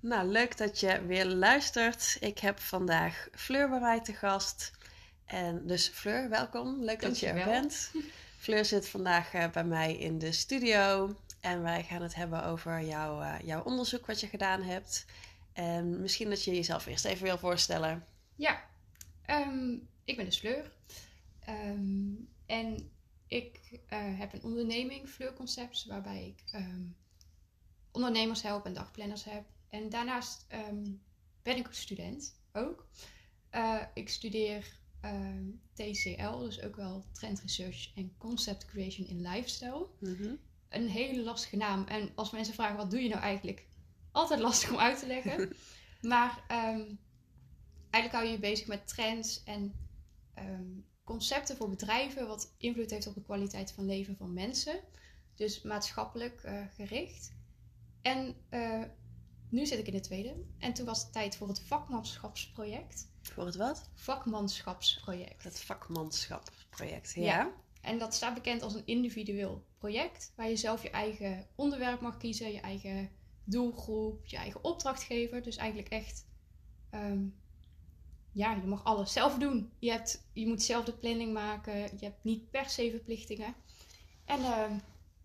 Nou, leuk dat je weer luistert. Ik heb vandaag Fleur bij mij te gast. En dus Fleur, welkom. Leuk dat je er bent. Fleur zit vandaag eh, bij mij in de studio. En wij gaan het hebben over jouw, uh, jouw onderzoek wat je gedaan hebt. En misschien dat je jezelf eerst even wil voorstellen. Ja, ehm, ik ben dus Fleur. Ehm, en ik uh, heb een onderneming, Fleur Concepts, waarbij ik um, ondernemers help en dagplanners heb. En daarnaast um, ben ik student ook. Uh, ik studeer um, TCL, dus ook wel Trend Research en Concept Creation in Lifestyle. Mm -hmm. Een hele lastige naam. En als mensen vragen wat doe je nou eigenlijk, altijd lastig om uit te leggen. maar um, eigenlijk hou je je bezig met trends en concepten voor bedrijven, wat invloed heeft op de kwaliteit van leven van mensen. Dus maatschappelijk uh, gericht. En uh, nu zit ik in de tweede. En toen was het tijd voor het vakmanschapsproject. Voor het wat? Vakmanschapsproject. Het vakmanschapsproject, ja. ja. En dat staat bekend als een individueel project. Waar je zelf je eigen onderwerp mag kiezen, je eigen doelgroep, je eigen opdrachtgever. Dus eigenlijk echt, um, ja, je mag alles zelf doen. Je, hebt, je moet zelf de planning maken. Je hebt niet per se verplichtingen. En um,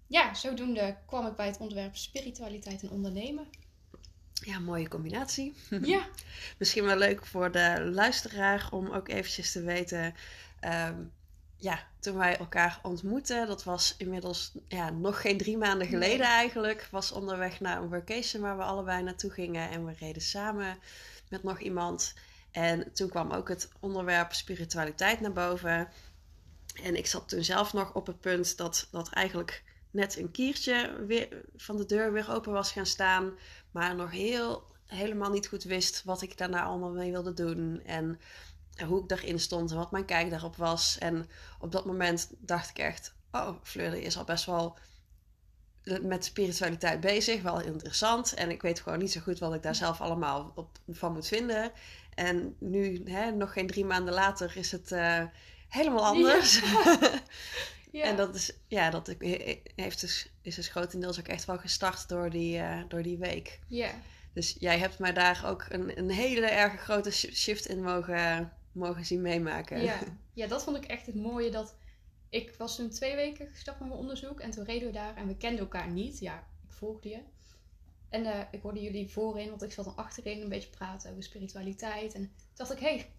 ja, zodoende kwam ik bij het onderwerp spiritualiteit en ondernemen. Ja, mooie combinatie. Ja. Misschien wel leuk voor de luisteraar om ook eventjes te weten. Um, ja, toen wij elkaar ontmoetten, dat was inmiddels ja, nog geen drie maanden geleden nee. eigenlijk. Was onderweg naar een vacation waar we allebei naartoe gingen. En we reden samen met nog iemand. En toen kwam ook het onderwerp spiritualiteit naar boven. En ik zat toen zelf nog op het punt dat, dat eigenlijk net een kiertje weer van de deur weer open was gaan staan. Maar nog heel, helemaal niet goed wist wat ik daarna allemaal mee wilde doen. En hoe ik daarin stond en wat mijn kijk daarop was. En op dat moment dacht ik echt: oh, Fleur is al best wel met spiritualiteit bezig. Wel interessant. En ik weet gewoon niet zo goed wat ik daar zelf allemaal op, van moet vinden. En nu, hè, nog geen drie maanden later, is het uh, helemaal anders. Ja. Ja. En dat is, ja, dat heeft dus, is dus grotendeels ook echt wel gestart door die, uh, door die week. Ja. Dus jij hebt mij daar ook een, een hele erg grote shift in mogen, mogen zien meemaken. Ja. ja, dat vond ik echt het mooie. Dat ik was toen twee weken gestart met mijn onderzoek. En toen reden we daar en we kenden elkaar niet. Ja, ik volgde je. En uh, ik hoorde jullie voorin, want ik zat dan achterin een beetje praten over spiritualiteit. En toen dacht ik, hé, hey,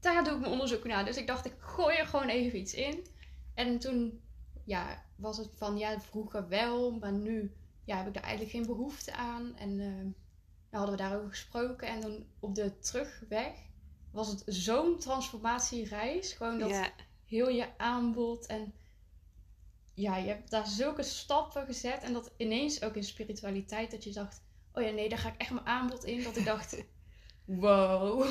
daar doe ik mijn onderzoek naar. Dus ik dacht, ik gooi er gewoon even iets in. En toen ja, was het van ja, vroeger wel, maar nu ja, heb ik daar eigenlijk geen behoefte aan. En uh, nou hadden we daarover gesproken. En dan op de terugweg was het zo'n transformatiereis. Gewoon dat heel je aanbod en ja, je hebt daar zulke stappen gezet. En dat ineens ook in spiritualiteit dat je dacht, oh ja, nee, daar ga ik echt mijn aanbod in. Dat ik dacht, wow.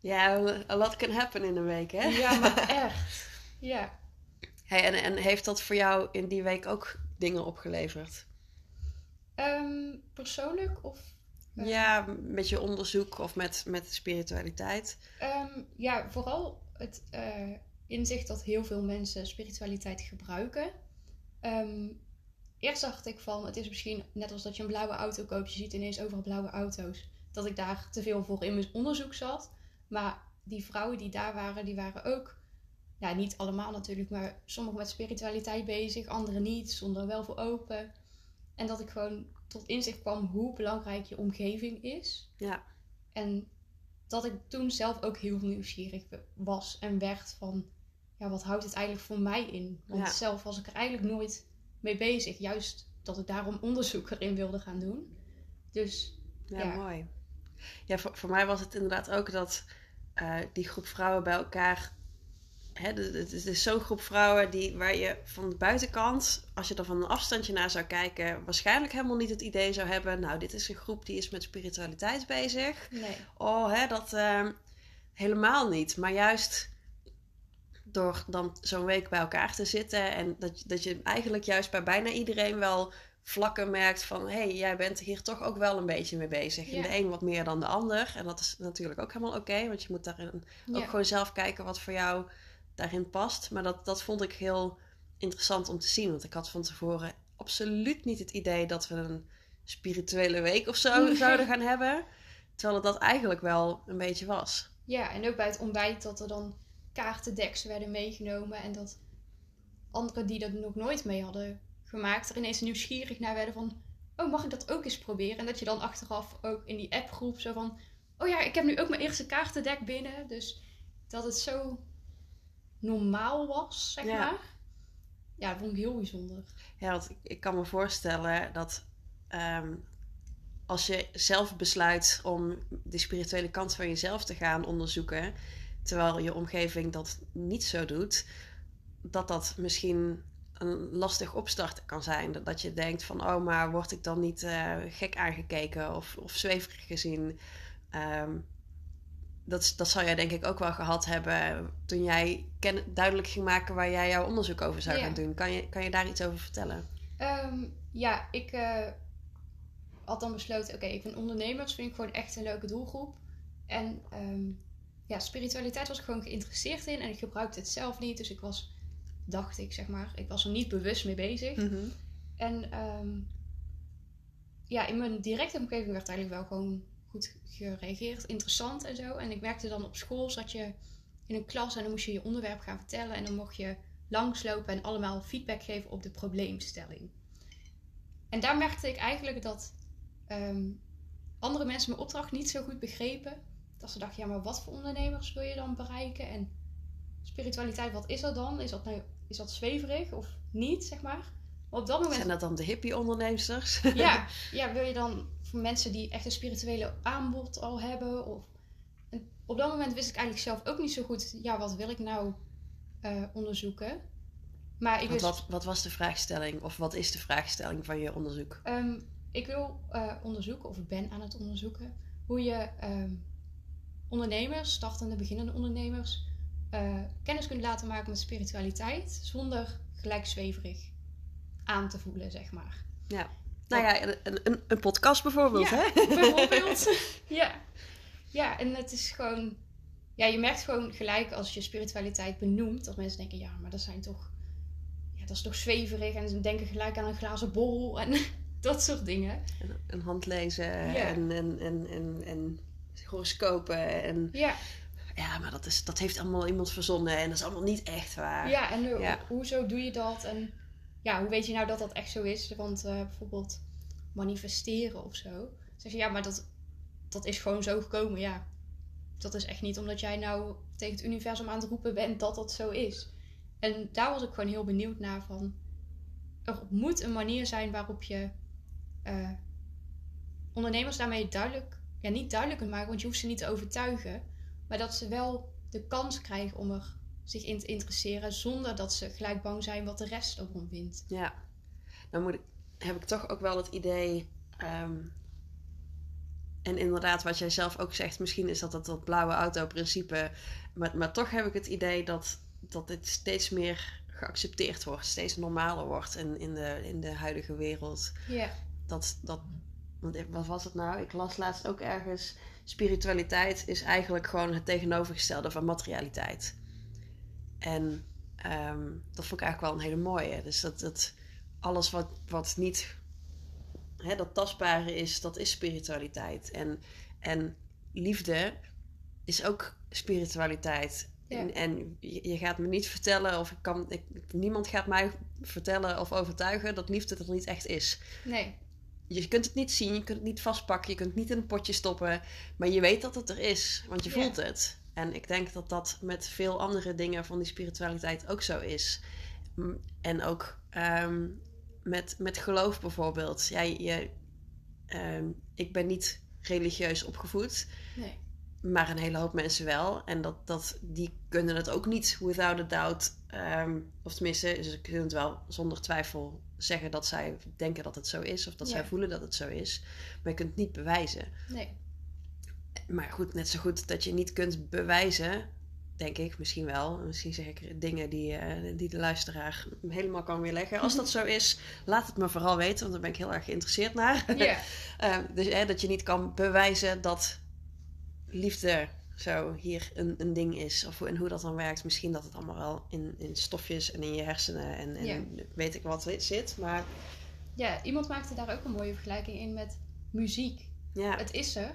Ja, a lot can happen in een week, hè? Ja, maar echt. Ja. Hey, en, en heeft dat voor jou in die week ook dingen opgeleverd? Um, persoonlijk of? Uh... Ja, met je onderzoek of met, met spiritualiteit? Um, ja, vooral het uh, inzicht dat heel veel mensen spiritualiteit gebruiken. Um, eerst dacht ik van, het is misschien net als dat je een blauwe auto koopt. Je ziet ineens overal blauwe auto's. Dat ik daar te veel voor in mijn onderzoek zat. Maar die vrouwen die daar waren, die waren ook ja, niet allemaal natuurlijk, maar sommigen met spiritualiteit bezig, anderen niet, stonden er wel voor open. En dat ik gewoon tot inzicht kwam hoe belangrijk je omgeving is. Ja. En dat ik toen zelf ook heel nieuwsgierig was en werd van, ja, wat houdt het eigenlijk voor mij in? Want ja. zelf was ik er eigenlijk nooit mee bezig. Juist dat ik daarom onderzoek erin wilde gaan doen. Dus, ja. ja. mooi. Ja, voor, voor mij was het inderdaad ook dat uh, die groep vrouwen bij elkaar Hè, het is zo'n groep vrouwen die, waar je van de buitenkant, als je er van een afstandje naar zou kijken, waarschijnlijk helemaal niet het idee zou hebben. Nou, dit is een groep die is met spiritualiteit bezig. Nee. Oh, hè, dat uh, helemaal niet. Maar juist door dan zo'n week bij elkaar te zitten en dat, dat je eigenlijk juist bij bijna iedereen wel vlakken merkt van hé, hey, jij bent hier toch ook wel een beetje mee bezig. Ja. En de een wat meer dan de ander. En dat is natuurlijk ook helemaal oké, want je moet daarin ja. ook gewoon zelf kijken wat voor jou daarin past. Maar dat, dat vond ik heel interessant om te zien. Want ik had van tevoren absoluut niet het idee dat we een spirituele week of zo zouden gaan hebben. Terwijl het dat eigenlijk wel een beetje was. Ja, en ook bij het ontbijt dat er dan kaartendeks werden meegenomen. En dat anderen die dat nog nooit mee hadden gemaakt, er ineens nieuwsgierig naar werden van... Oh, mag ik dat ook eens proberen? En dat je dan achteraf ook in die appgroep zo van... Oh ja, ik heb nu ook mijn eerste kaartendek binnen. Dus dat het zo normaal was, zeg Ja. maar. Ja, dat vond ik heel bijzonder. Ja, want ik, ik kan me voorstellen dat ehm, als je zelf besluit om de spirituele kant van jezelf te gaan onderzoeken, terwijl je omgeving dat niet zo doet, dat dat misschien een lastig opstarten kan zijn. Dat, dat je denkt van, oh, maar word ik dan niet eh, gek aangekeken of, of zweverig gezien? Ehm, dat, dat zou jij denk ik ook wel gehad hebben toen jij ken, duidelijk ging maken waar jij jouw onderzoek over zou Ja. gaan doen. Kan je, kan je daar iets over vertellen? Ehm, ja, ik eh, had dan besloten, oké, ik vind ondernemers vind ik gewoon echt een leuke doelgroep. En ehm, ja, spiritualiteit was ik gewoon geïnteresseerd in en ik gebruikte het zelf niet. Dus ik was, dacht ik zeg maar, ik was er niet bewust mee bezig. En ehm, ja, in mijn directe omgeving werd eigenlijk wel gewoon goed gereageerd, interessant en zo. En ik merkte dan op school, zat je in een klas en dan moest je je onderwerp gaan vertellen. En dan mocht je langslopen en allemaal feedback geven op de probleemstelling. En daar merkte ik eigenlijk dat ehm, andere mensen mijn opdracht niet zo goed begrepen. Dat ze dachten, ja, maar wat voor ondernemers wil je dan bereiken? En spiritualiteit, wat is dat dan? Is dat, nou, is dat zweverig of niet, zeg maar? Op dat moment Zijn dat dan de hippie-onderneemsters? ja, ja, wil je dan voor mensen die echt een spirituele aanbod al hebben? Of... En op dat moment wist ik eigenlijk zelf ook niet zo goed, ja, wat wil ik nou eh, onderzoeken? Maar ik wist, wat, wat was de vraagstelling? Of wat is de vraagstelling van je onderzoek? ehm, ik wil eh, onderzoeken, of ik ben aan het onderzoeken, hoe je ehm, ondernemers, startende, beginnende ondernemers, eh, kennis kunt laten maken met spiritualiteit zonder gelijk zweverig aan te voelen, zeg maar. Nou ja, een, een, een podcast bijvoorbeeld, Ja, hè? Bijvoorbeeld. ja. Ja, en het is gewoon... Ja, je merkt gewoon gelijk als je spiritualiteit benoemt... dat mensen denken, ja, maar dat zijn toch... Ja, dat is toch zweverig. En ze denken gelijk aan een glazen bol en dat soort dingen. Een, een hand lezen Ja. en, en, en, en, en horoscopen. En, Ja, ja, maar dat, is, dat heeft allemaal iemand verzonnen en dat is allemaal niet echt waar. ja en Ja. hoezo doe je dat? En ja, hoe weet je nou dat dat echt zo is? Want eh, bijvoorbeeld manifesteren of zo. Zeg je, ja, maar dat, dat is gewoon zo gekomen, ja. Dat is echt niet omdat jij nou tegen het universum aan het roepen bent dat dat zo is. En daar was ik gewoon heel benieuwd naar van... Er moet een manier zijn waarop je eh, ondernemers daarmee duidelijk... Ja, niet duidelijk kunt maken, want je hoeft ze niet te overtuigen. Maar dat ze wel de kans krijgen om er zich in te interesseren... zonder dat ze gelijk bang zijn wat de rest ervan vindt. Ja. Dan moet ik, heb ik toch ook wel het idee. ehm, en inderdaad, wat jij zelf ook zegt, misschien is dat dat, dat blauwe auto-principe. Maar, maar toch heb ik het idee dat, dat dit steeds meer geaccepteerd wordt, steeds normaler wordt in, in, de, in de huidige wereld. Ja, Dat, dat, want wat was het nou? Ik las laatst ook ergens. Spiritualiteit is eigenlijk gewoon het tegenovergestelde van materialiteit. En ehm, dat vond ik eigenlijk wel een hele mooie. Dus dat, dat alles wat, wat niet hè, dat tastbare is, dat is spiritualiteit. En, en liefde is ook spiritualiteit. Ja. En, en je, je gaat me niet vertellen, of ik kan, ik, niemand gaat mij vertellen of overtuigen dat liefde er niet echt is nee. je kunt het niet zien, je kunt het niet vastpakken, je kunt het niet in een potje stoppen. Maar je weet dat het er is, want je Ja. voelt het. En ik denk dat dat met veel andere dingen van die spiritualiteit ook zo is. En ook ehm, met, met geloof bijvoorbeeld. Ja, je, ehm, ik ben niet religieus opgevoed, Nee. maar een hele hoop mensen wel. En dat, dat, die kunnen het ook niet without a doubt. ehm, of tenminste, ze kunnen het wel zonder twijfel zeggen dat zij denken dat het zo is. Of dat Ja. zij voelen dat het zo is. Maar je kunt het niet bewijzen. Nee. Maar goed, net zo goed dat je niet kunt bewijzen. Denk ik, misschien wel. Misschien zeg ik dingen die, eh, die de luisteraar helemaal kan weerleggen. Als dat zo is, laat het me vooral weten, want daar ben ik heel erg geïnteresseerd naar. Eh, dus hè, dat je niet kan bewijzen dat liefde zo hier een, een ding is. Of en hoe dat dan werkt. Misschien dat het allemaal wel in, in stofjes en in je hersenen en, en weet ik wat zit. Maar Ja, iemand maakte daar ook een mooie vergelijking in met muziek. Ja, Het is er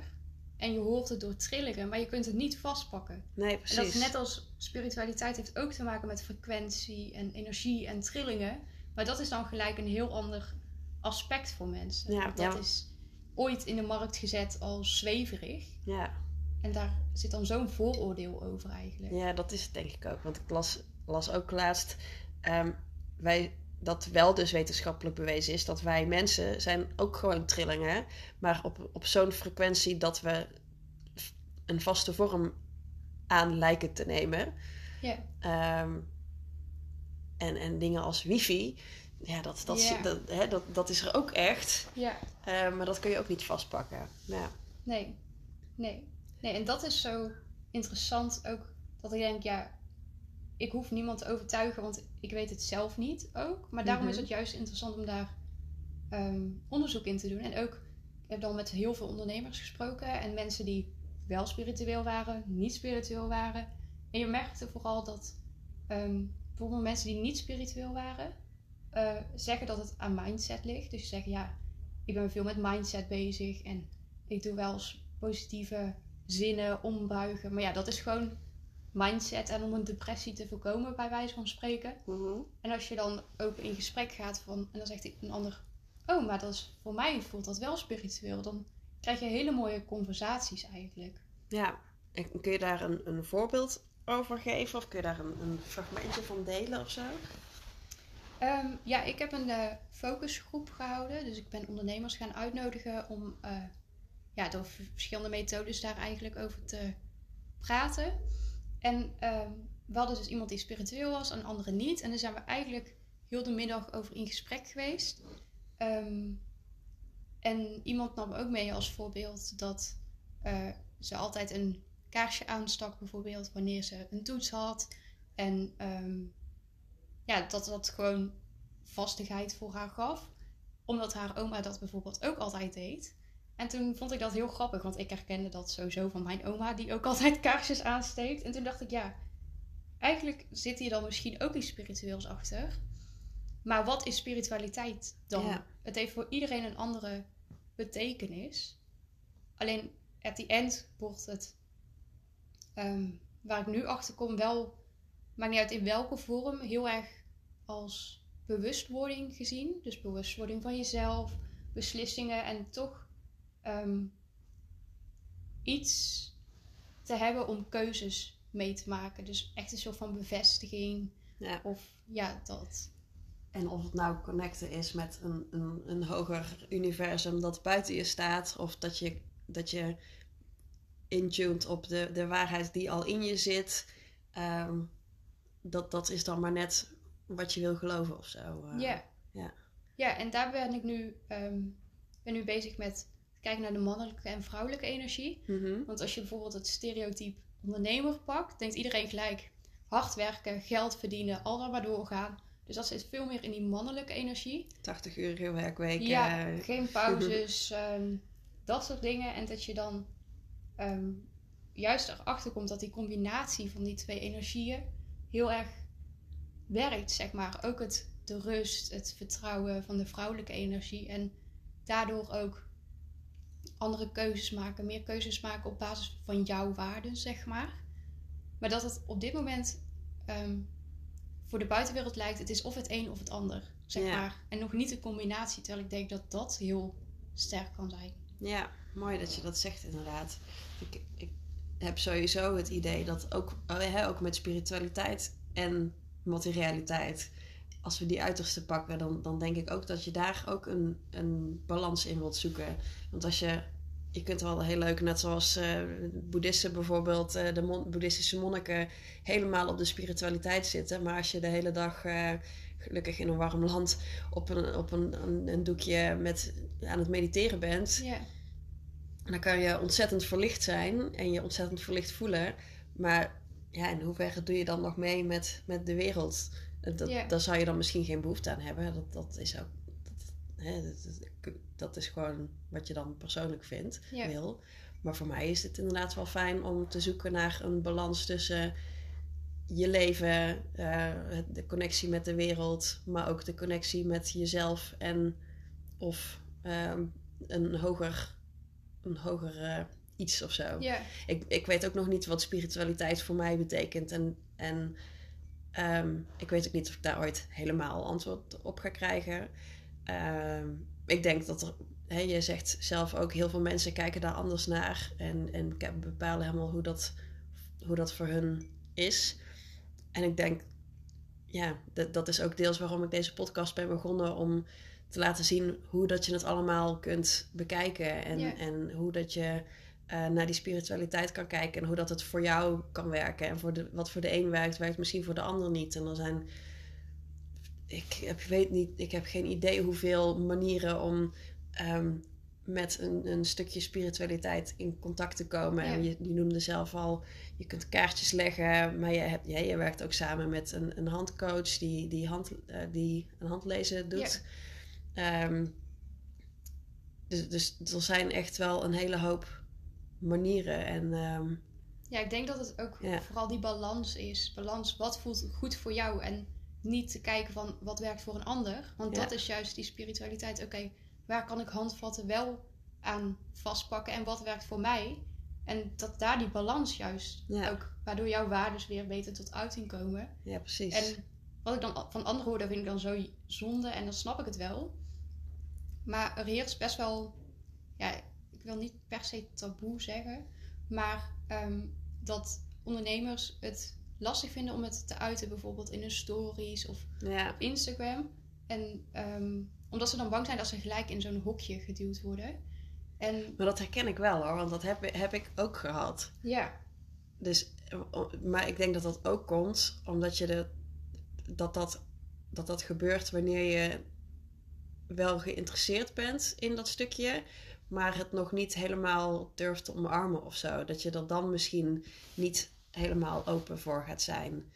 en je hoort het door trillingen, maar je kunt het niet vastpakken. nee, En precies. dat is net als spiritualiteit heeft ook te maken met frequentie en energie en trillingen. Maar dat is dan gelijk een heel ander aspect voor mensen. Ja, dat ja. is ooit in de markt gezet als zweverig. Ja. En daar zit dan zo'n vooroordeel over eigenlijk. Ja, dat is het denk ik ook. Want ik las, las ook laatst ehm, wij, dat wel dus wetenschappelijk bewezen is dat wij mensen zijn ook gewoon trillingen, maar op, op zo'n frequentie dat we een vaste vorm aan lijken te nemen. Ja. Ehm, en, en dingen als wifi, ja, dat, dat, Ja. dat, hè, dat, dat is er ook echt, Ja, eh, maar dat kun je ook niet vastpakken. Ja. nee. Nee. Nee, en dat is zo interessant ook. Dat ik denk, ja, ik hoef niemand te overtuigen, want ik weet het zelf niet ook. Maar daarom is Mhm. het juist interessant om daar ehm, onderzoek in te doen. En ook, ik heb dan met heel veel ondernemers gesproken en mensen die wel spiritueel waren, niet spiritueel waren. En je merkte vooral dat ehm, bijvoorbeeld mensen die niet spiritueel waren, eh, zeggen dat het aan mindset ligt. Dus ze zeggen, ja, ik ben veel met mindset bezig en ik doe wel eens positieve zinnen ombuigen. Maar ja, dat is gewoon mindset en om een depressie te voorkomen, bij wijze van spreken. Mhm. En als je dan ook in gesprek gaat van, en dan zegt een ander, oh, maar dat is, voor mij voelt dat wel spiritueel. Dan krijg je hele mooie conversaties eigenlijk. Ja, en kun je daar een, een voorbeeld over geven? Of kun je daar een, een fragmentje van delen of zo? Ehm, ja, ik heb een eh, focusgroep gehouden. Dus ik ben ondernemers gaan uitnodigen om eh, ja, door verschillende methodes daar eigenlijk over te praten. En ehm, we hadden dus iemand die spiritueel was en andere niet. En daar zijn we eigenlijk heel de middag over in gesprek geweest. Ehm, en iemand nam ook mee als voorbeeld dat eh, ze altijd een kaarsje aanstak, bijvoorbeeld wanneer ze een toets had. En ehm, ja, dat dat gewoon vastigheid voor haar gaf. Omdat haar oma dat bijvoorbeeld ook altijd deed. En toen vond ik dat heel grappig, want ik herkende dat sowieso van mijn oma, die ook altijd kaarsjes aansteekt. En toen dacht ik, ja, eigenlijk zit hier dan misschien ook iets spiritueels achter. Maar wat is spiritualiteit dan? Ja. Het heeft voor iedereen een andere betekenis. Alleen at the end wordt het, ehm, waar ik nu achter kom, wel, maakt niet uit in welke vorm, heel erg als bewustwording gezien. Dus bewustwording van jezelf, beslissingen en toch ehm, iets te hebben om keuzes mee te maken. Dus echt een soort van bevestiging. Ja. Of ja, dat. En of het nou connecten is met een, een, een hoger universum dat buiten je staat, of dat je, dat je intuned op de, de waarheid die al in je zit, ehm, dat, dat is dan maar net wat je wil geloven of zo. eh. Ja. ja. Ja, en daar ben ik nu, ehm, ben nu bezig met kijken naar de mannelijke en vrouwelijke energie. Mhm. Want als je bijvoorbeeld het stereotype ondernemer pakt, denkt iedereen gelijk hard werken, geld verdienen, al dan maar doorgaan. Dus dat zit veel meer in die mannelijke energie. 80 uur werkweek. Ja, eh, geen pauzes, ehm, dat soort dingen. En dat je dan ehm, juist erachter komt dat die combinatie van die twee energieën heel erg werkt, zeg maar. Ook het, de rust, het vertrouwen van de vrouwelijke energie. En daardoor ook andere keuzes maken, meer keuzes maken op basis van jouw waarden, zeg maar. Maar dat het op dit moment ehm, voor de buitenwereld lijkt, het is of het een of het ander, zeg Ja. maar. En nog niet een combinatie, terwijl ik denk dat dat heel sterk kan zijn. Ja, mooi dat je dat zegt inderdaad. Ik, ik heb sowieso het idee dat ook, oh, hè, ook met spiritualiteit en materialiteit, als we die uiterste pakken, dan, dan denk ik ook dat je daar ook een, een balans in wilt zoeken. Want als je, je kunt wel heel leuk, net zoals eh boeddhisten bijvoorbeeld, eh, de mon- boeddhistische monniken, helemaal op de spiritualiteit zitten. Maar als je de hele dag, eh, gelukkig in een warm land, op een, op een, een, een doekje met, aan het mediteren bent, dan kan je ontzettend verlicht zijn en je ontzettend verlicht voelen. Maar ja, in hoeverre doe je dan nog mee met, met de wereld? Dat. Daar zou je dan misschien geen behoefte aan hebben. Dat, dat is ook. Dat, hè, dat, dat- is gewoon wat je dan persoonlijk vindt, Ja. wil. Maar voor mij is het inderdaad wel fijn om te zoeken naar een balans tussen je leven, het- de connectie met de wereld, maar ook de connectie met jezelf en of ehm, een hoger, een hoger eh, iets of zo. Ja, Ik, ik weet ook nog niet wat spiritualiteit voor mij betekent. En, en ehm, ik weet ook niet of ik daar ooit helemaal antwoord op ga krijgen. Ehm, ik denk dat er, hè, je zegt zelf ook, heel veel mensen kijken daar anders naar. En, en bepalen helemaal hoe dat, hoe dat voor hun is. En ik denk, ja, dat, dat is ook deels waarom ik deze podcast ben begonnen. Om te laten zien hoe dat je het allemaal kunt bekijken. En, Ja. en hoe dat je eh, naar die spiritualiteit kan kijken. En hoe dat het voor jou kan werken. En voor de, wat voor de een werkt, werkt misschien voor de ander niet. En er zijn. Ik heb, weet niet, ik heb geen idee hoeveel manieren om ehm, met een, een stukje spiritualiteit in contact te komen. Ja. En je, je noemde zelf al, je kunt kaartjes leggen. Maar je, hebt, ja, je werkt ook samen met een, een handcoach die, die, hand, eh, die een handlezen doet. Ehm, dus, dus er zijn echt wel een hele hoop manieren. En ehm, ja, ik denk dat het ook Ja. vooral die balans is. Balans, wat voelt goed voor jou? En niet te kijken van wat werkt voor een ander. Want Ja. dat is juist die spiritualiteit. Oké, waar kan ik handvatten wel aan vastpakken en wat werkt voor mij? En dat daar die balans juist Ja. ook, waardoor jouw waarden weer beter tot uiting komen. ja, precies. En wat ik dan van anderen hoor, dat vind ik dan zo zonde en dan snap ik het wel. Maar er heerst best wel, ja, ik wil niet per se taboe zeggen, maar ehm, dat ondernemers het lastig vinden om het te uiten, bijvoorbeeld in hun stories of ja, op Instagram. En ehm, omdat ze dan bang zijn dat ze gelijk in zo'n hokje geduwd worden. En maar dat herken ik wel hoor, want dat heb, heb ik ook gehad. ja, Dus, eh, maar ik denk dat dat ook komt omdat je de, dat, dat, dat dat gebeurt wanneer je wel geïnteresseerd bent in dat stukje, maar het nog niet helemaal durft te omarmen of zo. Dat je er dan misschien niet helemaal open voor gaat zijn.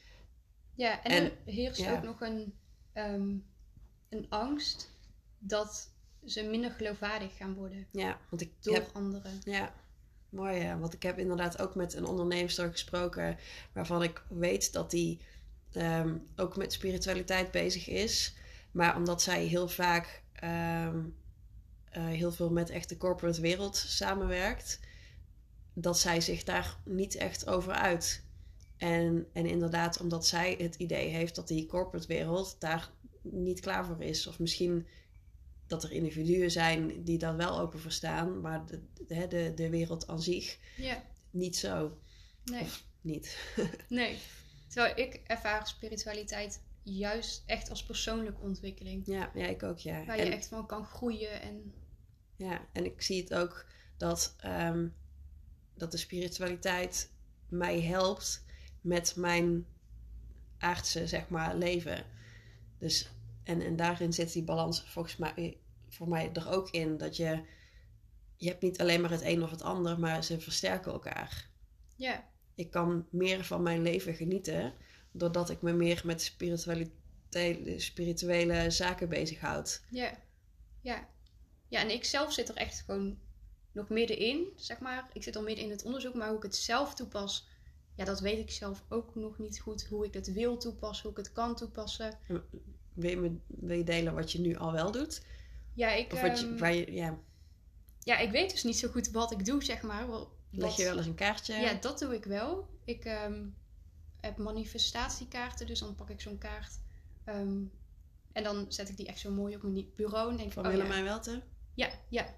Ja, en, En- er heerst ja. ook nog een, ehm, een angst dat ze minder geloofwaardig gaan worden Ja, want ik door heb anderen. Ja, mooi ja. Want ik heb inderdaad ook met een onderneemster gesproken waarvan ik weet dat die ehm, ook met spiritualiteit bezig is. Maar omdat zij heel vaak ehm, eh, heel veel met echt de corporate wereld samenwerkt, dat zij zich daar niet echt over uit. En, en inderdaad, omdat zij het idee heeft dat die corporate wereld daar niet klaar voor is. Of misschien dat er individuen zijn die daar wel open voor staan, maar de, de, de, de wereld aan zich Ja, niet zo. nee, Niet. nee. Terwijl ik ervaar spiritualiteit juist echt als persoonlijke ontwikkeling. Ja, ja ik ook, ja. Waar je echt van kan groeien en ja. en ik zie het ook dat, ehm, dat de spiritualiteit mij helpt met mijn aardse, zeg maar, leven. Dus, en, en daarin zit die balans volgens mij voor mij er ook in. Dat je, je hebt niet alleen maar het een of het ander, maar ze versterken elkaar. ja, ik kan meer van mijn leven genieten doordat ik me meer met spiritualiteit, spirituele zaken bezighoud. ja, ja. Ja, en ik zelf zit er echt gewoon nog middenin, zeg maar. Ik zit al midden in het onderzoek, maar hoe ik het zelf toepas, ja, dat weet ik zelf ook nog niet goed. Hoe ik het wil toepassen, hoe ik het kan toepassen. Wil je, me, wil je delen wat je nu al wel doet? Ja, ik, Of wat je, ehm, waar je, ja, ja, ik weet dus niet zo goed wat ik doe, zeg maar. Leg je wel eens een kaartje? Ja, dat doe ik wel. Ik ehm, heb manifestatiekaarten, dus dan pak ik zo'n kaart. ehm, en dan zet ik die echt zo mooi op mijn bureau. En denk Van oh, ja. Welten? ja, ja.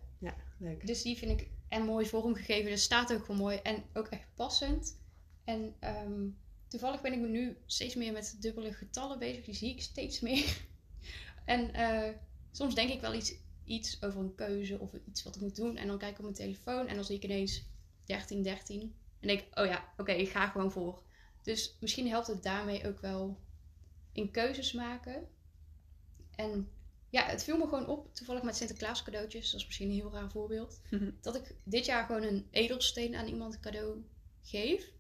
Dus die vind ik en mooi vormgegeven. Dus staat ook wel mooi en ook echt passend. En ehm, toevallig ben ik nu steeds meer met dubbele getallen bezig. Die zie ik steeds meer. en eh, soms denk ik wel iets, iets over een keuze of iets wat ik moet doen. En dan kijk ik op mijn telefoon en dan zie ik ineens 13, 13. En denk ik, oh ja, oké, ik ga gewoon voor. Dus misschien helpt het daarmee ook wel in keuzes maken. En ja, het viel me gewoon op, toevallig met Sinterklaas cadeautjes. Dat is misschien een heel raar voorbeeld. Dat ik dit jaar gewoon een edelsteen aan iemand cadeau geef.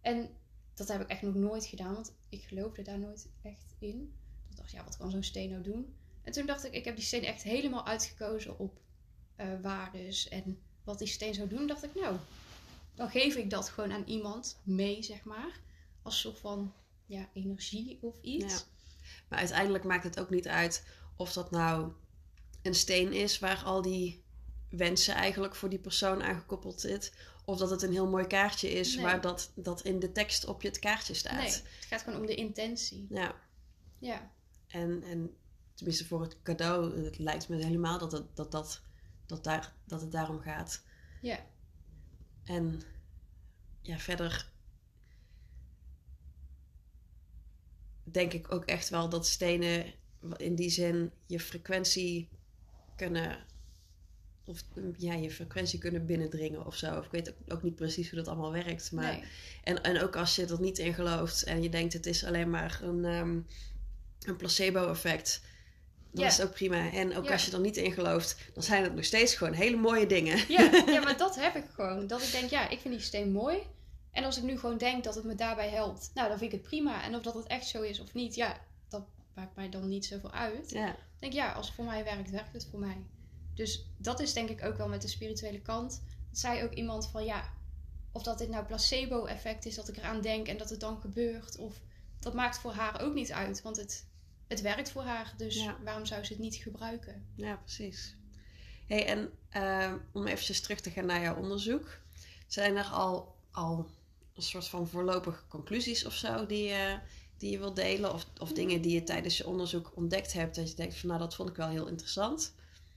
En dat heb ik echt nog nooit gedaan, want ik geloofde daar nooit echt in. Ik dacht, ja, wat kan zo'n steen nou doen? En toen dacht ik, ik heb die steen echt helemaal uitgekozen op eh waardes en wat die steen zou doen. dacht ik, nou, dan geef ik dat gewoon aan iemand mee, zeg maar. Als soort van ja, energie of iets. Ja. Maar uiteindelijk maakt het ook niet uit of dat nou een steen is waar al die wensen eigenlijk voor die persoon aangekoppeld zit. Of dat het een heel mooi kaartje is Nee. waar dat, dat in de tekst op je het kaartje staat. Nee, het gaat gewoon om de intentie. Ja, Ja, en, en tenminste voor het cadeau, het lijkt me helemaal dat het, dat, dat, dat, daar, dat het daarom gaat. ja, En ja, verder denk ik ook echt wel dat stenen in die zin je frequentie kunnen, of ja, je frequentie kunnen binnendringen of zo. Of ik weet ook, ook niet precies hoe dat allemaal werkt. Maar, nee. en, en ook als je er niet in gelooft en je denkt het is alleen maar een, ehm, een placebo-effect. Ja. is ook prima. En ook als je er niet in gelooft, dan zijn het nog steeds gewoon hele mooie dingen. Ja, ja, maar dat heb ik gewoon. Dat ik denk, ja, ik vind die steen mooi. En als ik nu gewoon denk dat het me daarbij helpt, nou, dan vind ik het prima. En of dat het echt zo is of niet, ja, dat maakt mij dan niet zoveel uit. Ja, Ik denk, ja, als het voor mij werkt, werkt het voor mij. Dus dat is denk ik ook wel met de spirituele kant. Dat zei ook iemand van, ja, of dat dit nou placebo-effect is, dat ik eraan denk en dat het dan gebeurt. Of dat maakt voor haar ook niet uit, want het, het werkt voor haar. Dus Ja. waarom zou ze het niet gebruiken? ja precies. Hey, en eh, om eventjes terug te gaan naar jouw onderzoek. Zijn er al, al een soort van voorlopige conclusies of zo die, je die je wilt delen? Of, of dingen die je tijdens je onderzoek ontdekt hebt dat je denkt van nou dat vond ik wel heel interessant?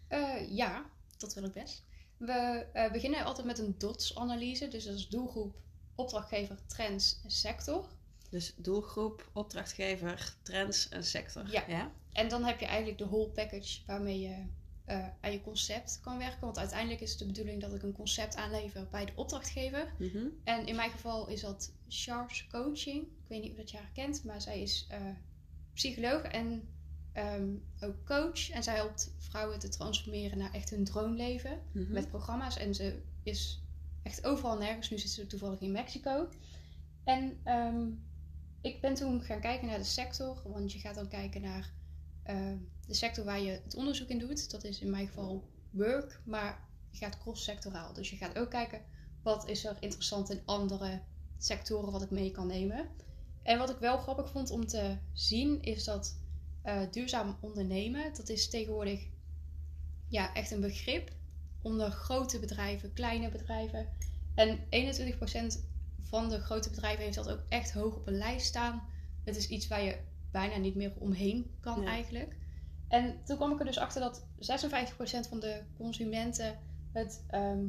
Eh, ja, dat wil ik best. We eh, beginnen altijd met een DOTS-analyse. Dus dat is doelgroep, opdrachtgever, trends en sector. Dus doelgroep, opdrachtgever, trends en sector. Ja. ja? En dan heb je eigenlijk de whole package waarmee je eh, aan je concept kan werken. Want uiteindelijk is het de bedoeling dat ik een concept aanlever bij de opdrachtgever. Mhm. En in mijn geval is dat Char's Coaching. Ik weet niet of dat je haar kent, maar zij is eh, psycholoog en ehm, ook coach. En zij helpt vrouwen te transformeren naar echt hun droomleven Mhm. met programma's. En ze is echt overal nergens. Nu zit ze toevallig in Mexico. En ehm, ik ben toen gaan kijken naar de sector. Want je gaat dan kijken naar eh, de sector waar je het onderzoek in doet. Dat is in mijn geval work. Maar je gaat cross-sectoraal. Dus je gaat ook kijken wat is er interessant in andere sectoren wat ik mee kan nemen. En wat ik wel grappig vond om te zien is dat eh, duurzaam ondernemen, dat is tegenwoordig ja, echt een begrip onder grote bedrijven, kleine bedrijven. En 21% van de grote bedrijven heeft dat ook echt hoog op een lijst staan. Het is iets waar je bijna niet meer omheen kan Ja. eigenlijk. En toen kwam ik er dus achter dat 56% van de consumenten het ehm,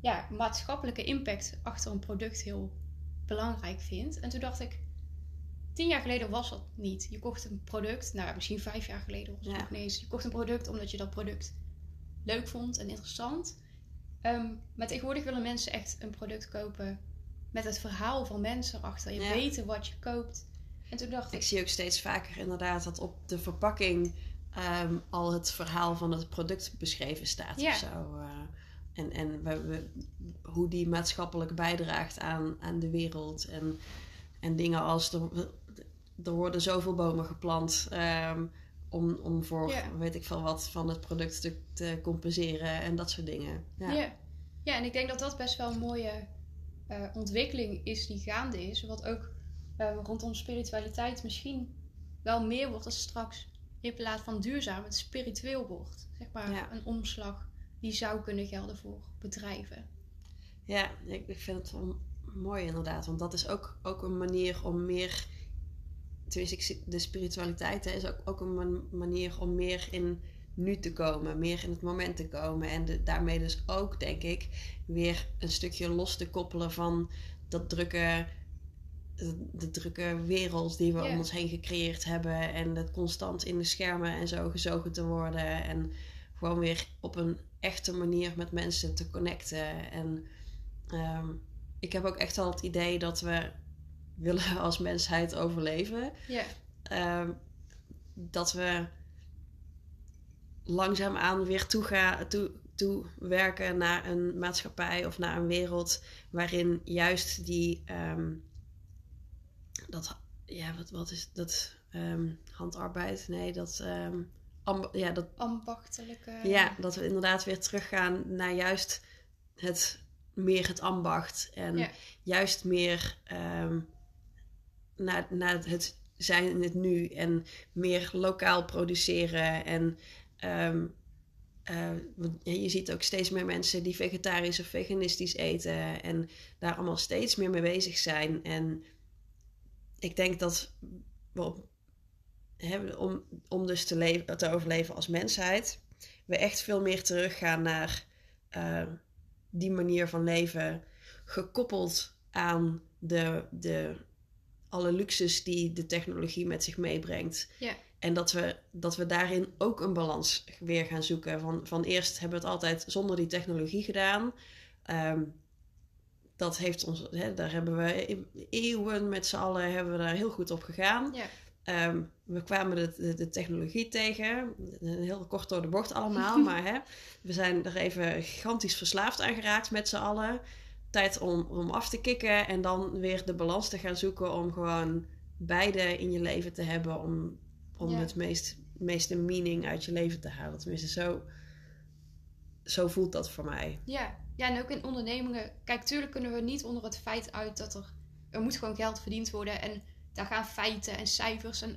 ja, maatschappelijke impact achter een product heel belangrijk vindt. En toen dacht ik, tien jaar geleden was dat niet. Je kocht een product, nou misschien vijf jaar geleden was het Ja. nog niet eens. Je kocht een product omdat je dat product leuk vond en interessant. Ehm, maar tegenwoordig willen mensen echt een product kopen met het verhaal van mensen erachter. Je Ja. weet wat je koopt. En toen dacht Ik ik, zie ook steeds vaker inderdaad dat op de verpakking ehm, al het verhaal van het product beschreven staat Ja. of zo. eh. en en we, we- hoe die maatschappelijk bijdraagt aan, aan de wereld. En, en dingen als er, er worden zoveel bomen geplant ehm, om, om voor Ja. weet ik veel wat van het product te, te compenseren en dat soort dingen. Ja. Ja. ja, en ik denk dat dat best wel een mooie eh, ontwikkeling is die gaande is. Wat ook eh, rondom spiritualiteit misschien wel meer wordt als straks in plaats van duurzaam het spiritueel wordt. Zeg maar Ja. een omslag die zou kunnen gelden voor bedrijven. Ja, ik, ik vind het wel mooi inderdaad. Want dat is ook, ook een manier om meer. Tenminste, de spiritualiteit hè, is ook, ook een man- manier om meer in nu te komen, meer in het moment te komen. En de- daarmee dus ook, denk ik, weer een stukje los te koppelen van dat drukke, de, de drukke wereld die we om ons heen gecreëerd hebben. En dat constant in de schermen en zo gezogen te worden. En gewoon weer op een echte manier met mensen te connecten. En ehm, ik heb ook echt al het idee dat we willen als mensheid overleven. Ehm, dat we langzaamaan weer toe, gaan, toe, toe werken naar een maatschappij of naar een wereld waarin juist die ehm, dat ja wat, wat is dat ehm, handarbeid nee dat ehm, ja dat ambachtelijke. ja, dat we inderdaad weer teruggaan naar juist het meer het ambacht. En Ja. juist meer ehm, naar, naar het zijn in het nu. En meer lokaal produceren. En eh, je ziet ook steeds meer mensen die vegetarisch of veganistisch eten en daar allemaal steeds meer mee bezig zijn. En ik denk dat we om, om dus te, leven, te overleven als mensheid, we echt veel meer teruggaan naar uh, die manier van leven, gekoppeld aan de, de, alle luxes die de technologie met zich meebrengt. Ja. En dat we, dat we daarin ook een balans weer gaan zoeken. Van, van eerst hebben we het altijd zonder die technologie gedaan. Um, dat heeft ons, hè, daar hebben we eeuwen met z'n allen hebben we daar heel goed op gegaan. Ja. Um, we kwamen de, de, de, technologie tegen. Heel kort door de bocht allemaal. maar hè, we zijn er even gigantisch verslaafd aan geraakt met z'n allen. Tijd om, om af te kicken en dan weer de balans te gaan zoeken om gewoon beide in je leven te hebben. Om, om het meest, meeste meaning uit je leven te halen. Tenminste, zo, zo voelt dat voor mij. Ja. Ja, en ook in ondernemingen. Kijk, tuurlijk kunnen we niet onder het feit uit dat er... Er moet gewoon geld verdiend worden en daar gaan feiten en cijfers en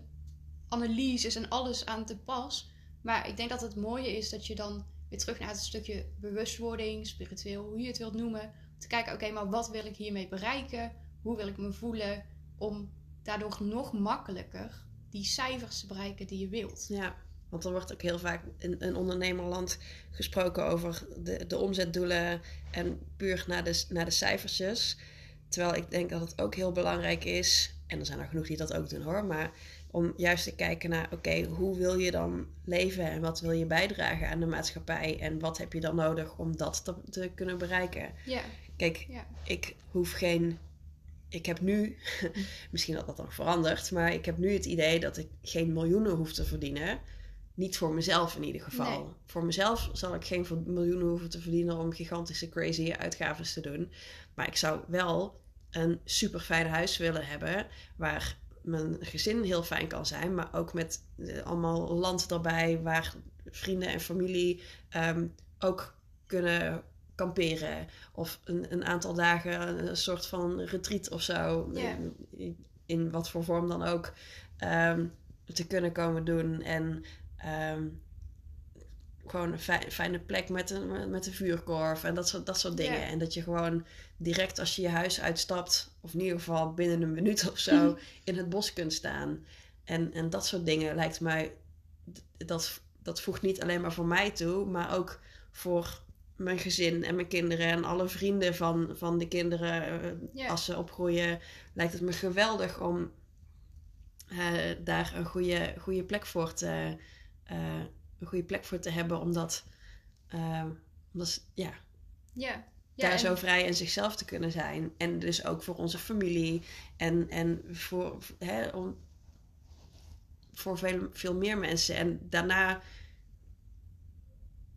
analyses en alles aan te pas. Maar ik denk dat het mooie is dat je dan weer terug naar het stukje bewustwording, spiritueel, hoe je het wilt noemen. Te kijken, oké, maar wat wil ik hiermee bereiken? Hoe wil ik me voelen? Om daardoor nog makkelijker die cijfers te bereiken die je wilt. Ja, want er wordt ook heel vaak in een ondernemerland gesproken over de, de omzetdoelen en puur naar de, naar de cijfertjes. Terwijl ik denk dat het ook heel belangrijk is, en er zijn er genoeg die dat ook doen hoor, maar om juist te kijken naar, oké, hoe wil je dan leven en wat wil je bijdragen aan de maatschappij en wat heb je dan nodig om dat te, te kunnen bereiken? Ja. Kijk, Ja. ik hoef geen. Ik heb nu, misschien dat dat dan verandert, maar ik heb nu het idee dat ik geen miljoenen hoef te verdienen. Niet voor mezelf in ieder geval. Nee. Voor mezelf zal ik geen miljoenen hoeven te verdienen om gigantische crazy uitgaven te doen. Maar ik zou wel een super fijn huis willen hebben waar mijn gezin heel fijn kan zijn, maar ook met eh, allemaal land erbij waar vrienden en familie ehm, ook kunnen kamperen. Of een, een aantal dagen een soort van retreat of zo. In wat voor vorm dan ook. ehm, te kunnen komen doen. En ehm, gewoon een fijn- fijne plek met een, met een vuurkorf en dat soort, dat soort dingen. Ja. En dat je gewoon direct als je je huis uitstapt, of in ieder geval binnen een minuut of zo, in het bos kunt staan. En, en dat soort dingen lijkt mij, dat, dat voegt niet alleen maar voor mij toe, maar ook voor mijn gezin en mijn kinderen en alle vrienden van, van de kinderen. eh. Als ze opgroeien, lijkt het me geweldig om eh, daar een goede, goede plek voor te, eh, een goede plek voor te hebben, omdat, eh, omdat ja, Ja. Ja, daar en- zo vrij in zichzelf te kunnen zijn. En dus ook voor onze familie en, en voor, hè, om, voor veel, veel meer mensen. En daarna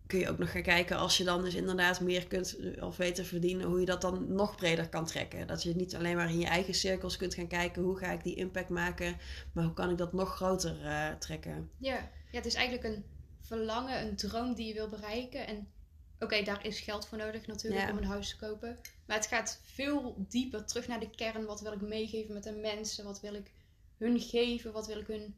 kun je ook nog gaan kijken als je dan dus inderdaad meer kunt eh, of te verdienen, hoe je dat dan nog breder kan trekken. Dat je niet alleen maar in je eigen cirkels kunt gaan kijken hoe ga ik die impact maken, maar hoe kan ik dat nog groter eh, trekken. Ja. Ja, het is eigenlijk een verlangen, een droom die je wil bereiken. En oké, daar is geld voor nodig natuurlijk Ja. om een huis te kopen. Maar het gaat veel dieper terug naar de kern. Wat wil ik meegeven met de mensen? Wat wil ik hun geven? Wat wil ik hun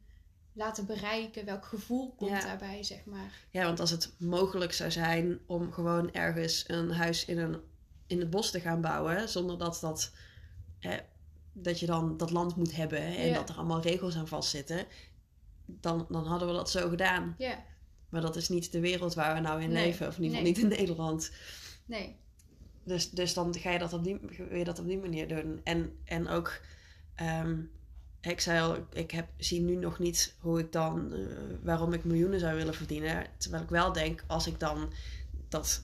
laten bereiken? Welk gevoel komt Ja. daarbij, zeg maar? Ja, want als het mogelijk zou zijn om gewoon ergens een huis in, een, in het bos te gaan bouwen, zonder dat, dat, hè, dat je dan dat land moet hebben hè, en Ja. dat er allemaal regels aan vastzitten, dan, dan hadden we dat zo gedaan. Ja, Maar dat is niet de wereld waar we nou in Nee, leven, of in ieder nee. geval niet in Nederland. nee. Dus, dus dan ga je dat op die, dat op die manier doen. En, en ook, ehm, ik zei al, ik heb, zie nu nog niet hoe ik dan, eh, waarom ik miljoenen zou willen verdienen. Terwijl ik wel denk, als ik dan dat,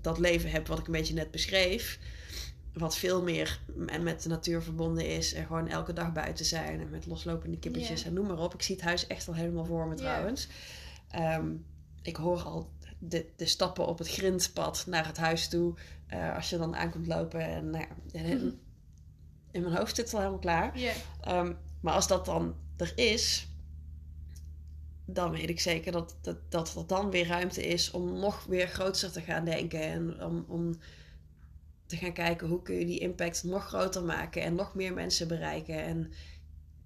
dat leven heb wat ik een beetje net beschreef, wat veel meer en met de natuur verbonden is en gewoon elke dag buiten zijn en met loslopende kippetjes Ja. en noem maar op. Ik zie het huis echt al helemaal voor me trouwens. Ehm, ik hoor al de, de stappen op het grindpad naar het huis toe. eh, als je dan aankomt lopen. En nou ja, in, in mijn hoofd zit het al helemaal klaar. Ehm, maar als dat dan er is, dan weet ik zeker dat, dat, dat er dan weer ruimte is om nog weer groter te gaan denken. En om, om te gaan kijken hoe kun je die impact nog groter maken en nog meer mensen bereiken. En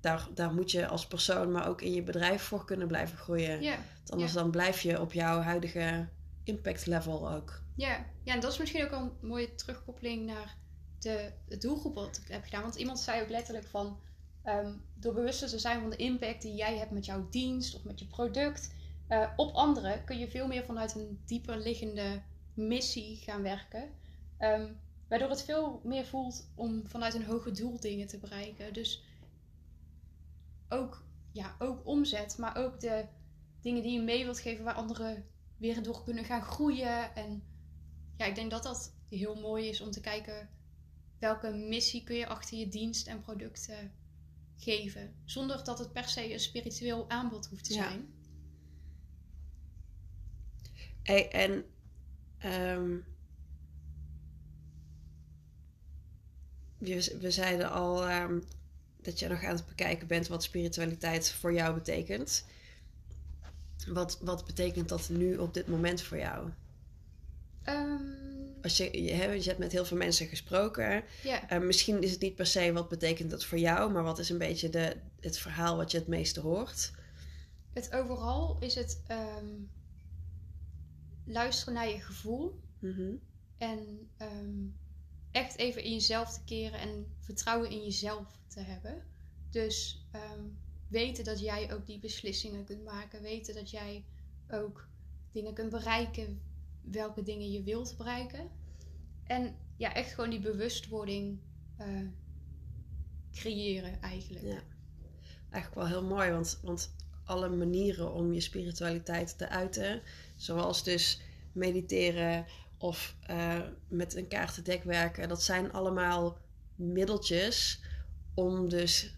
daar, daar moet je als persoon, maar ook in je bedrijf voor kunnen blijven groeien. Ja, Want anders ja. dan blijf je op jouw huidige impact level ook. ja. ja, en dat is misschien ook al een mooie terugkoppeling naar de, de doelgroep wat ik heb gedaan. Want iemand zei ook letterlijk van, ehm, door bewuster te zijn van de impact die jij hebt met jouw dienst of met je product eh, op anderen, kun je veel meer vanuit een dieper liggende missie gaan werken. Ehm, waardoor het veel meer voelt om vanuit een hoger doel dingen te bereiken. Dus ook, ja, ook omzet, maar ook de dingen die je mee wilt geven waar anderen weer door kunnen gaan groeien. En ja, ik denk dat dat heel mooi is om te kijken welke missie kun je achter je dienst en producten geven. Zonder dat het per se een spiritueel aanbod hoeft te Ja. zijn. Hey, en ehm, we, we zeiden al ehm, dat je nog aan het bekijken bent wat spiritualiteit voor jou betekent. Wat, wat betekent dat nu op dit moment voor jou? Ehm, Als je, je, hè, je hebt met heel veel mensen gesproken. ja, Eh, misschien is het niet per se wat betekent dat voor jou, maar wat is een beetje de, het verhaal wat je het meeste hoort? het overal is het ehm, luisteren naar je gevoel. Mhm. En ehm, echt even in jezelf te keren en vertrouwen in jezelf te hebben. Dus ehm, weten dat jij ook die beslissingen kunt maken. Weten dat jij ook dingen kunt bereiken. Welke dingen je wilt bereiken. En ja, echt gewoon die bewustwording eh, creëren eigenlijk. Ja. Eigenlijk wel heel mooi, want, want alle manieren om je spiritualiteit te uiten, zoals dus mediteren of eh, met een kaartendek werken, dat zijn allemaal middeltjes om dus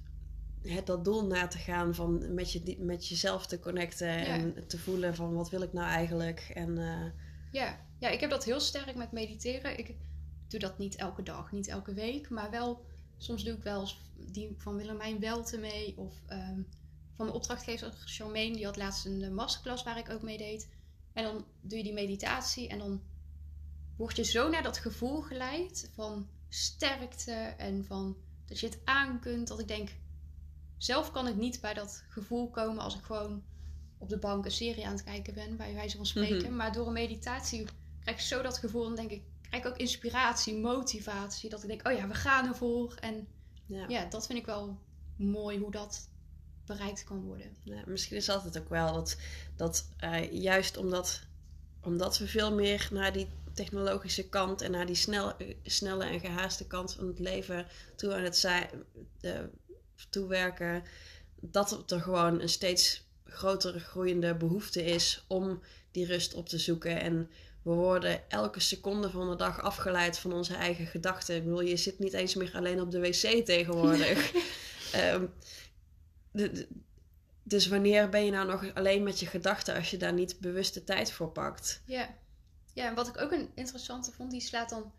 het, dat doel na te gaan van met, je, met jezelf te connecten en te voelen van wat wil ik nou eigenlijk. En eh, Ja, ja, ik heb dat heel sterk met mediteren. Ik doe dat niet elke dag, niet elke week, maar wel soms doe ik wel die van Willemijn Welte mee of ehm, van mijn opdrachtgever Charmaine, die had laatst een eh, masterclass waar ik ook mee deed. En dan doe je die meditatie en dan word je zo naar dat gevoel geleid van sterkte en van dat je het aan kunt. Dat ik denk, zelf kan ik niet bij dat gevoel komen als ik gewoon op de bank een serie aan het kijken ben, bij wijze van spreken. Mhm. Maar door een meditatie krijg ik zo dat gevoel en denk ik, krijg ik ook inspiratie, motivatie. Dat ik denk, oh ja, we gaan ervoor. En ja. ja, dat vind ik wel mooi hoe dat bereikt kan worden. Ja, misschien is dat het ook wel. Dat, dat eh, juist omdat, omdat we veel meer naar die technologische kant en naar die snel, snelle en gehaaste kant van het leven toe aan het eh, toewerken, dat er gewoon een steeds grotere groeiende behoefte is om die rust op te zoeken. En we worden elke seconde van de dag afgeleid van onze eigen gedachten. Ik bedoel, je zit niet eens meer alleen op de wc tegenwoordig. Ehm, de- de- dus wanneer ben je nou nog alleen met je gedachten als je daar niet bewuste tijd voor pakt? Ja. Ja, en wat ik ook een interessante vond, die slaat dan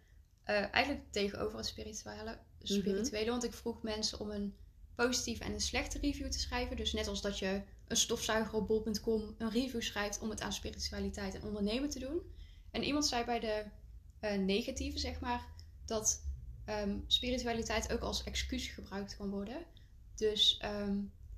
eh, eigenlijk tegenover het spirituele, spirituele. Want ik vroeg mensen om een positieve en een slechte review te schrijven. Dus net als dat je een stofzuiger op bol.com een review schrijft om het aan spiritualiteit en ondernemen te doen. En iemand zei bij de eh, negatieve, zeg maar, dat ehm, spiritualiteit ook als excuus gebruikt kan worden. Dus ehm,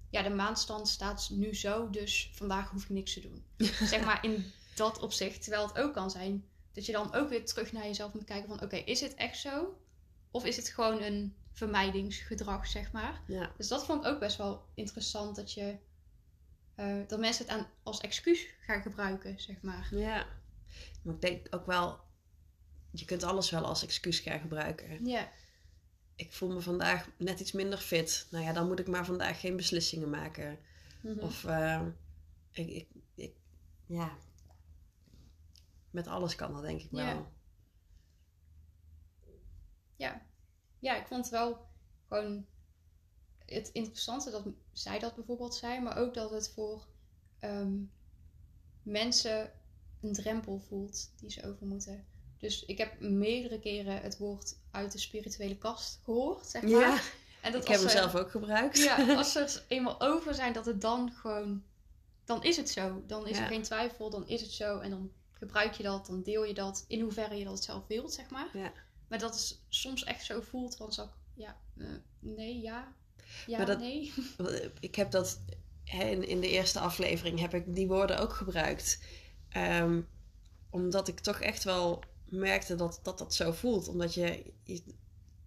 ja, de maanstand staat nu zo, dus vandaag hoef ik niks te doen. zeg maar in dat opzicht. Terwijl het ook kan zijn dat je dan ook weer terug naar jezelf moet kijken van... Oké, is het echt zo? Of is het gewoon een vermijdingsgedrag, zeg maar? Ja, Dus dat vond ik ook best wel interessant. Dat, je, eh, dat mensen het aan, als excuus gaan gebruiken, zeg maar. ja. Maar ik denk ook wel, je kunt alles wel als excuus gaan gebruiken. Ja, Ik voel me vandaag net iets minder fit. Nou ja, dan moet ik maar vandaag geen beslissingen maken. Mhm. Of, eh, ik, ik, ik, ja. Met alles kan dat denk ik wel. Ja. ja. ja, ik vond wel gewoon het interessante dat zij dat bijvoorbeeld zei, maar ook dat het voor ehm, mensen een drempel voelt die ze over moeten. Dus ik heb meerdere keren het woord uit de spirituele kast gehoord, zeg maar. Ja, en dat ik heb hem ze- zelf ook gebruikt. Ja, als ze er eenmaal over zijn, dat het dan gewoon... Dan is het zo. Dan is Ja. er geen twijfel, dan is het zo. En dan gebruik je dat, dan deel je dat. In hoeverre je dat zelf wilt, zeg maar. Ja. Maar dat het soms echt zo voelt, van zo... Ja, eh, nee, ja. Ja, Maar dat- nee. Ik heb dat hè, in, in de eerste aflevering heb ik die woorden ook gebruikt. Ehm, omdat ik toch echt wel merkte dat, dat dat zo voelt. Omdat je, je-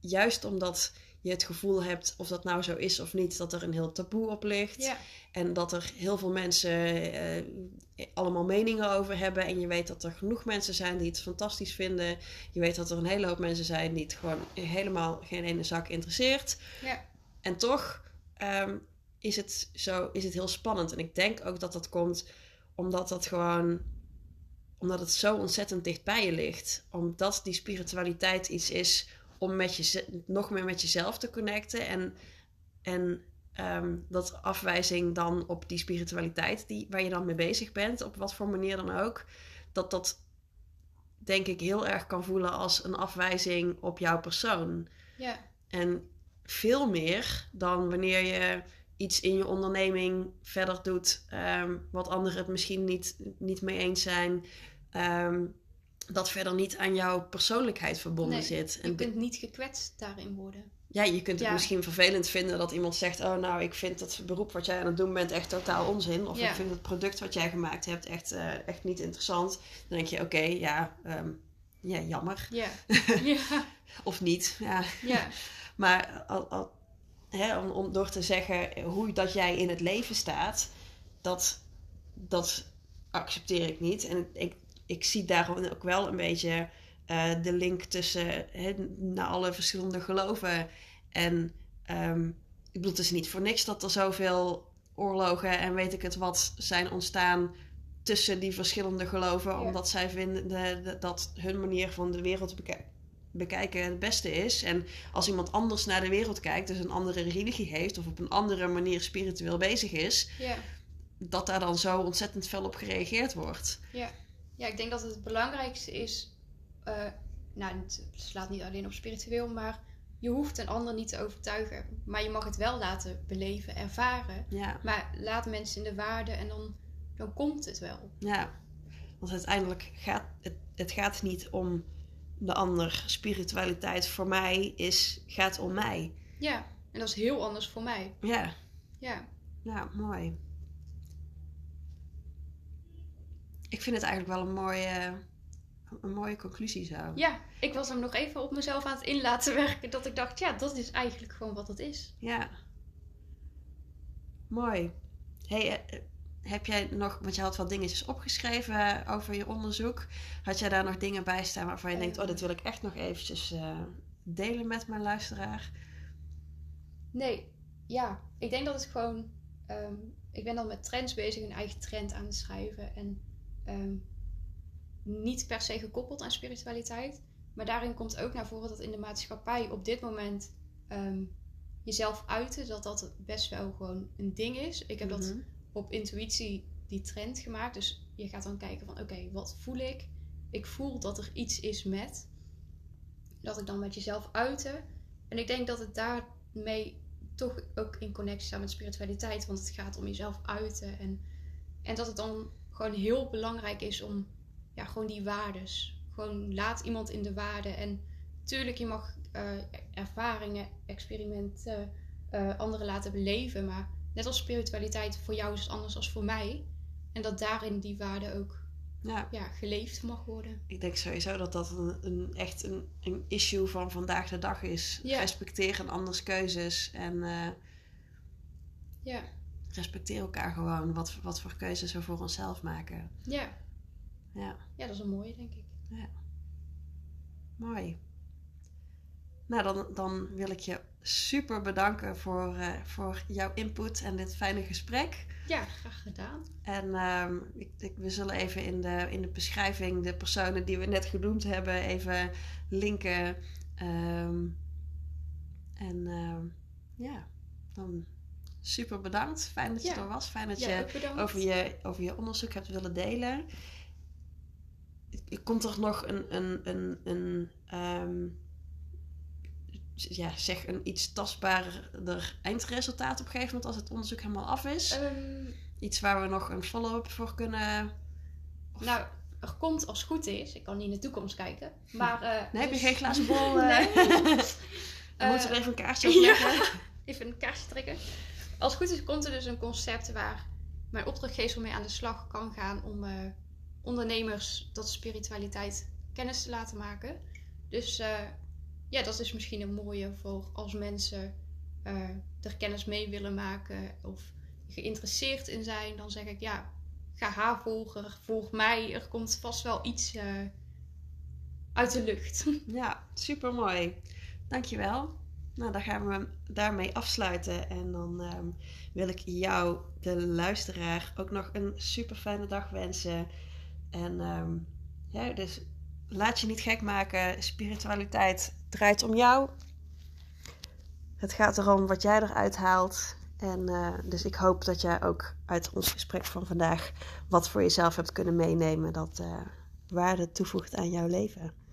juist omdat je het gevoel hebt, of dat nou zo is of niet, dat er een heel taboe op ligt. Ja, En dat er heel veel mensen eh, allemaal meningen over hebben. En je weet dat er genoeg mensen zijn die het fantastisch vinden. Je weet dat er een hele hoop mensen zijn die het gewoon helemaal geen ene zak interesseert. ja, En toch ehm, is, het zo, is het heel spannend. En ik denk ook dat dat komt omdat dat gewoon omdat het zo ontzettend dicht bij je ligt. Omdat die spiritualiteit iets is om met je, nog meer met jezelf te connecten. En, en ehm, dat afwijzing dan op die spiritualiteit die, waar je dan mee bezig bent, op wat voor manier dan ook, dat dat denk ik heel erg kan voelen als een afwijzing op jouw persoon. ja, En veel meer dan wanneer je iets in je onderneming verder doet ehm, wat anderen het misschien niet, niet mee eens zijn. ehm, dat verder niet aan jouw persoonlijkheid verbonden Nee, zit. je En kunt niet gekwetst daarin worden. ja, je kunt het Ja. misschien vervelend vinden dat iemand zegt: Oh, nou, ik vind het beroep wat jij aan het doen bent echt totaal onzin. Of Ja. ik vind het product wat jij gemaakt hebt echt, eh, echt niet interessant. Dan denk je: Oké, ja, ehm, ja, jammer. Ja, ja, Of niet. Ja. ja, Maar al, al, hè, om, om door te zeggen hoe dat jij in het leven staat, dat, dat accepteer ik niet. En ik, ik zie daarom ook wel een beetje eh, de link tussen hè, naar alle verschillende geloven. En ehm, ik bedoel, het is niet voor niks dat er zoveel oorlogen en weet ik het wat zijn ontstaan tussen die verschillende geloven, Ja. omdat zij vinden de- de- dat hun manier van de wereld beke- bekijken het beste is. En als iemand anders naar de wereld kijkt, dus een andere religie heeft of op een andere manier spiritueel bezig is, ja. dat daar dan zo ontzettend fel op gereageerd wordt. Ja. Ja, ik denk dat het belangrijkste is. eh, nou, het slaat niet alleen op spiritueel, maar je hoeft een ander niet te overtuigen. Maar je mag het wel laten beleven, ervaren. Ja, Maar laat mensen in de waarde en dan, dan komt het wel. ja. Want uiteindelijk gaat het, het gaat niet om de ander. Spiritualiteit voor mij is, gaat om mij. Ja, en dat is heel anders voor mij. Ja, Ja, ja, mooi. Ik vind het eigenlijk wel een mooie, een mooie conclusie zo. ja ik was hem nog even op mezelf aan het in laten werken. Dat ik dacht, ja, dat is eigenlijk gewoon wat het is. Ja. Mooi. Hey, eh, eh, heb jij nog, want je had wat dingetjes opgeschreven over je onderzoek. Had jij daar nog dingen bij staan waarvan je denkt, oh, dit wil ik echt nog eventjes eh, delen met mijn luisteraar? Nee, ja, ik denk dat het gewoon. ehm, ik ben dan met trends bezig, een eigen trend aan het schrijven. En ehm, niet per se gekoppeld aan spiritualiteit. Maar daarin komt ook naar voren dat in de maatschappij op dit moment ehm, jezelf uiten, dat dat best wel gewoon een ding is. Ik heb dat Mhm. op intuïtie die trend gemaakt. Dus je gaat dan kijken van oké, wat voel ik? Ik voel dat er iets is met. Dat ik dan met jezelf uiten. En ik denk dat het daarmee toch ook in connectie staat met spiritualiteit. Want het gaat om jezelf uiten. En, en dat het dan gewoon heel belangrijk is om ja, gewoon die waardes. Gewoon laat iemand in de waarde. En tuurlijk, je mag eh, ervaringen, experimenten, eh, anderen laten beleven. Maar net als spiritualiteit, voor jou is het anders dan voor mij. En dat daarin die waarde ook Ja, ja, geleefd mag worden. ik denk sowieso dat dat een, een, echt een, een issue van vandaag de dag is. Ja. Respecteer een anders keuzes en eh, Ja, respecteer elkaar gewoon wat, wat voor keuzes we voor onszelf maken. ja. Ja. ja dat is een mooie, denk ik. Mooi. Nou, dan, dan wil ik je super bedanken voor, eh, voor jouw input en dit fijne gesprek. Ja, graag gedaan. En ehm, ik, ik, we zullen even in de, in de beschrijving de personen die we net genoemd hebben even linken. Ehm, en ehm, ja, dan super bedankt. Fijn dat je Ja. er was. Fijn dat Ja, je over je, over je onderzoek hebt willen delen. Komt er nog een, een, een, een ehm, ja, zeg een iets tastbaarder eindresultaat op een gegeven moment als het onderzoek helemaal af is? Ehm, Iets waar we nog een follow-up voor kunnen. Of- nou, er komt als het goed is. Ik kan niet in de toekomst kijken. Maar, eh, Nee, heb je dus- geen glazen bol? Nee. We moeten er even een kaartje op leggen. even een kaarsje trekken. Als het goed is, komt er dus een concept waar mijn opdrachtgever mee aan de slag kan gaan om uh, ondernemers tot spiritualiteit kennis te laten maken. Dus uh, ja, dat is misschien een mooie voor als mensen uh, er kennis mee willen maken of geïnteresseerd in zijn. Dan zeg ik ja, ga haar volgen, volg mij. Er komt vast wel iets uit de lucht. Ja, super mooi. Dankjewel. Nou, dan gaan we daarmee afsluiten. En dan ehm, wil ik jou, de luisteraar, ook nog een super fijne dag wensen. En um, ja, dus laat je niet gek maken. Spiritualiteit draait om jou. Het gaat erom wat jij eruit haalt. En uh, dus ik hoop dat jij ook uit ons gesprek van vandaag wat voor jezelf hebt kunnen meenemen dat uh, waarde toevoegt aan jouw leven.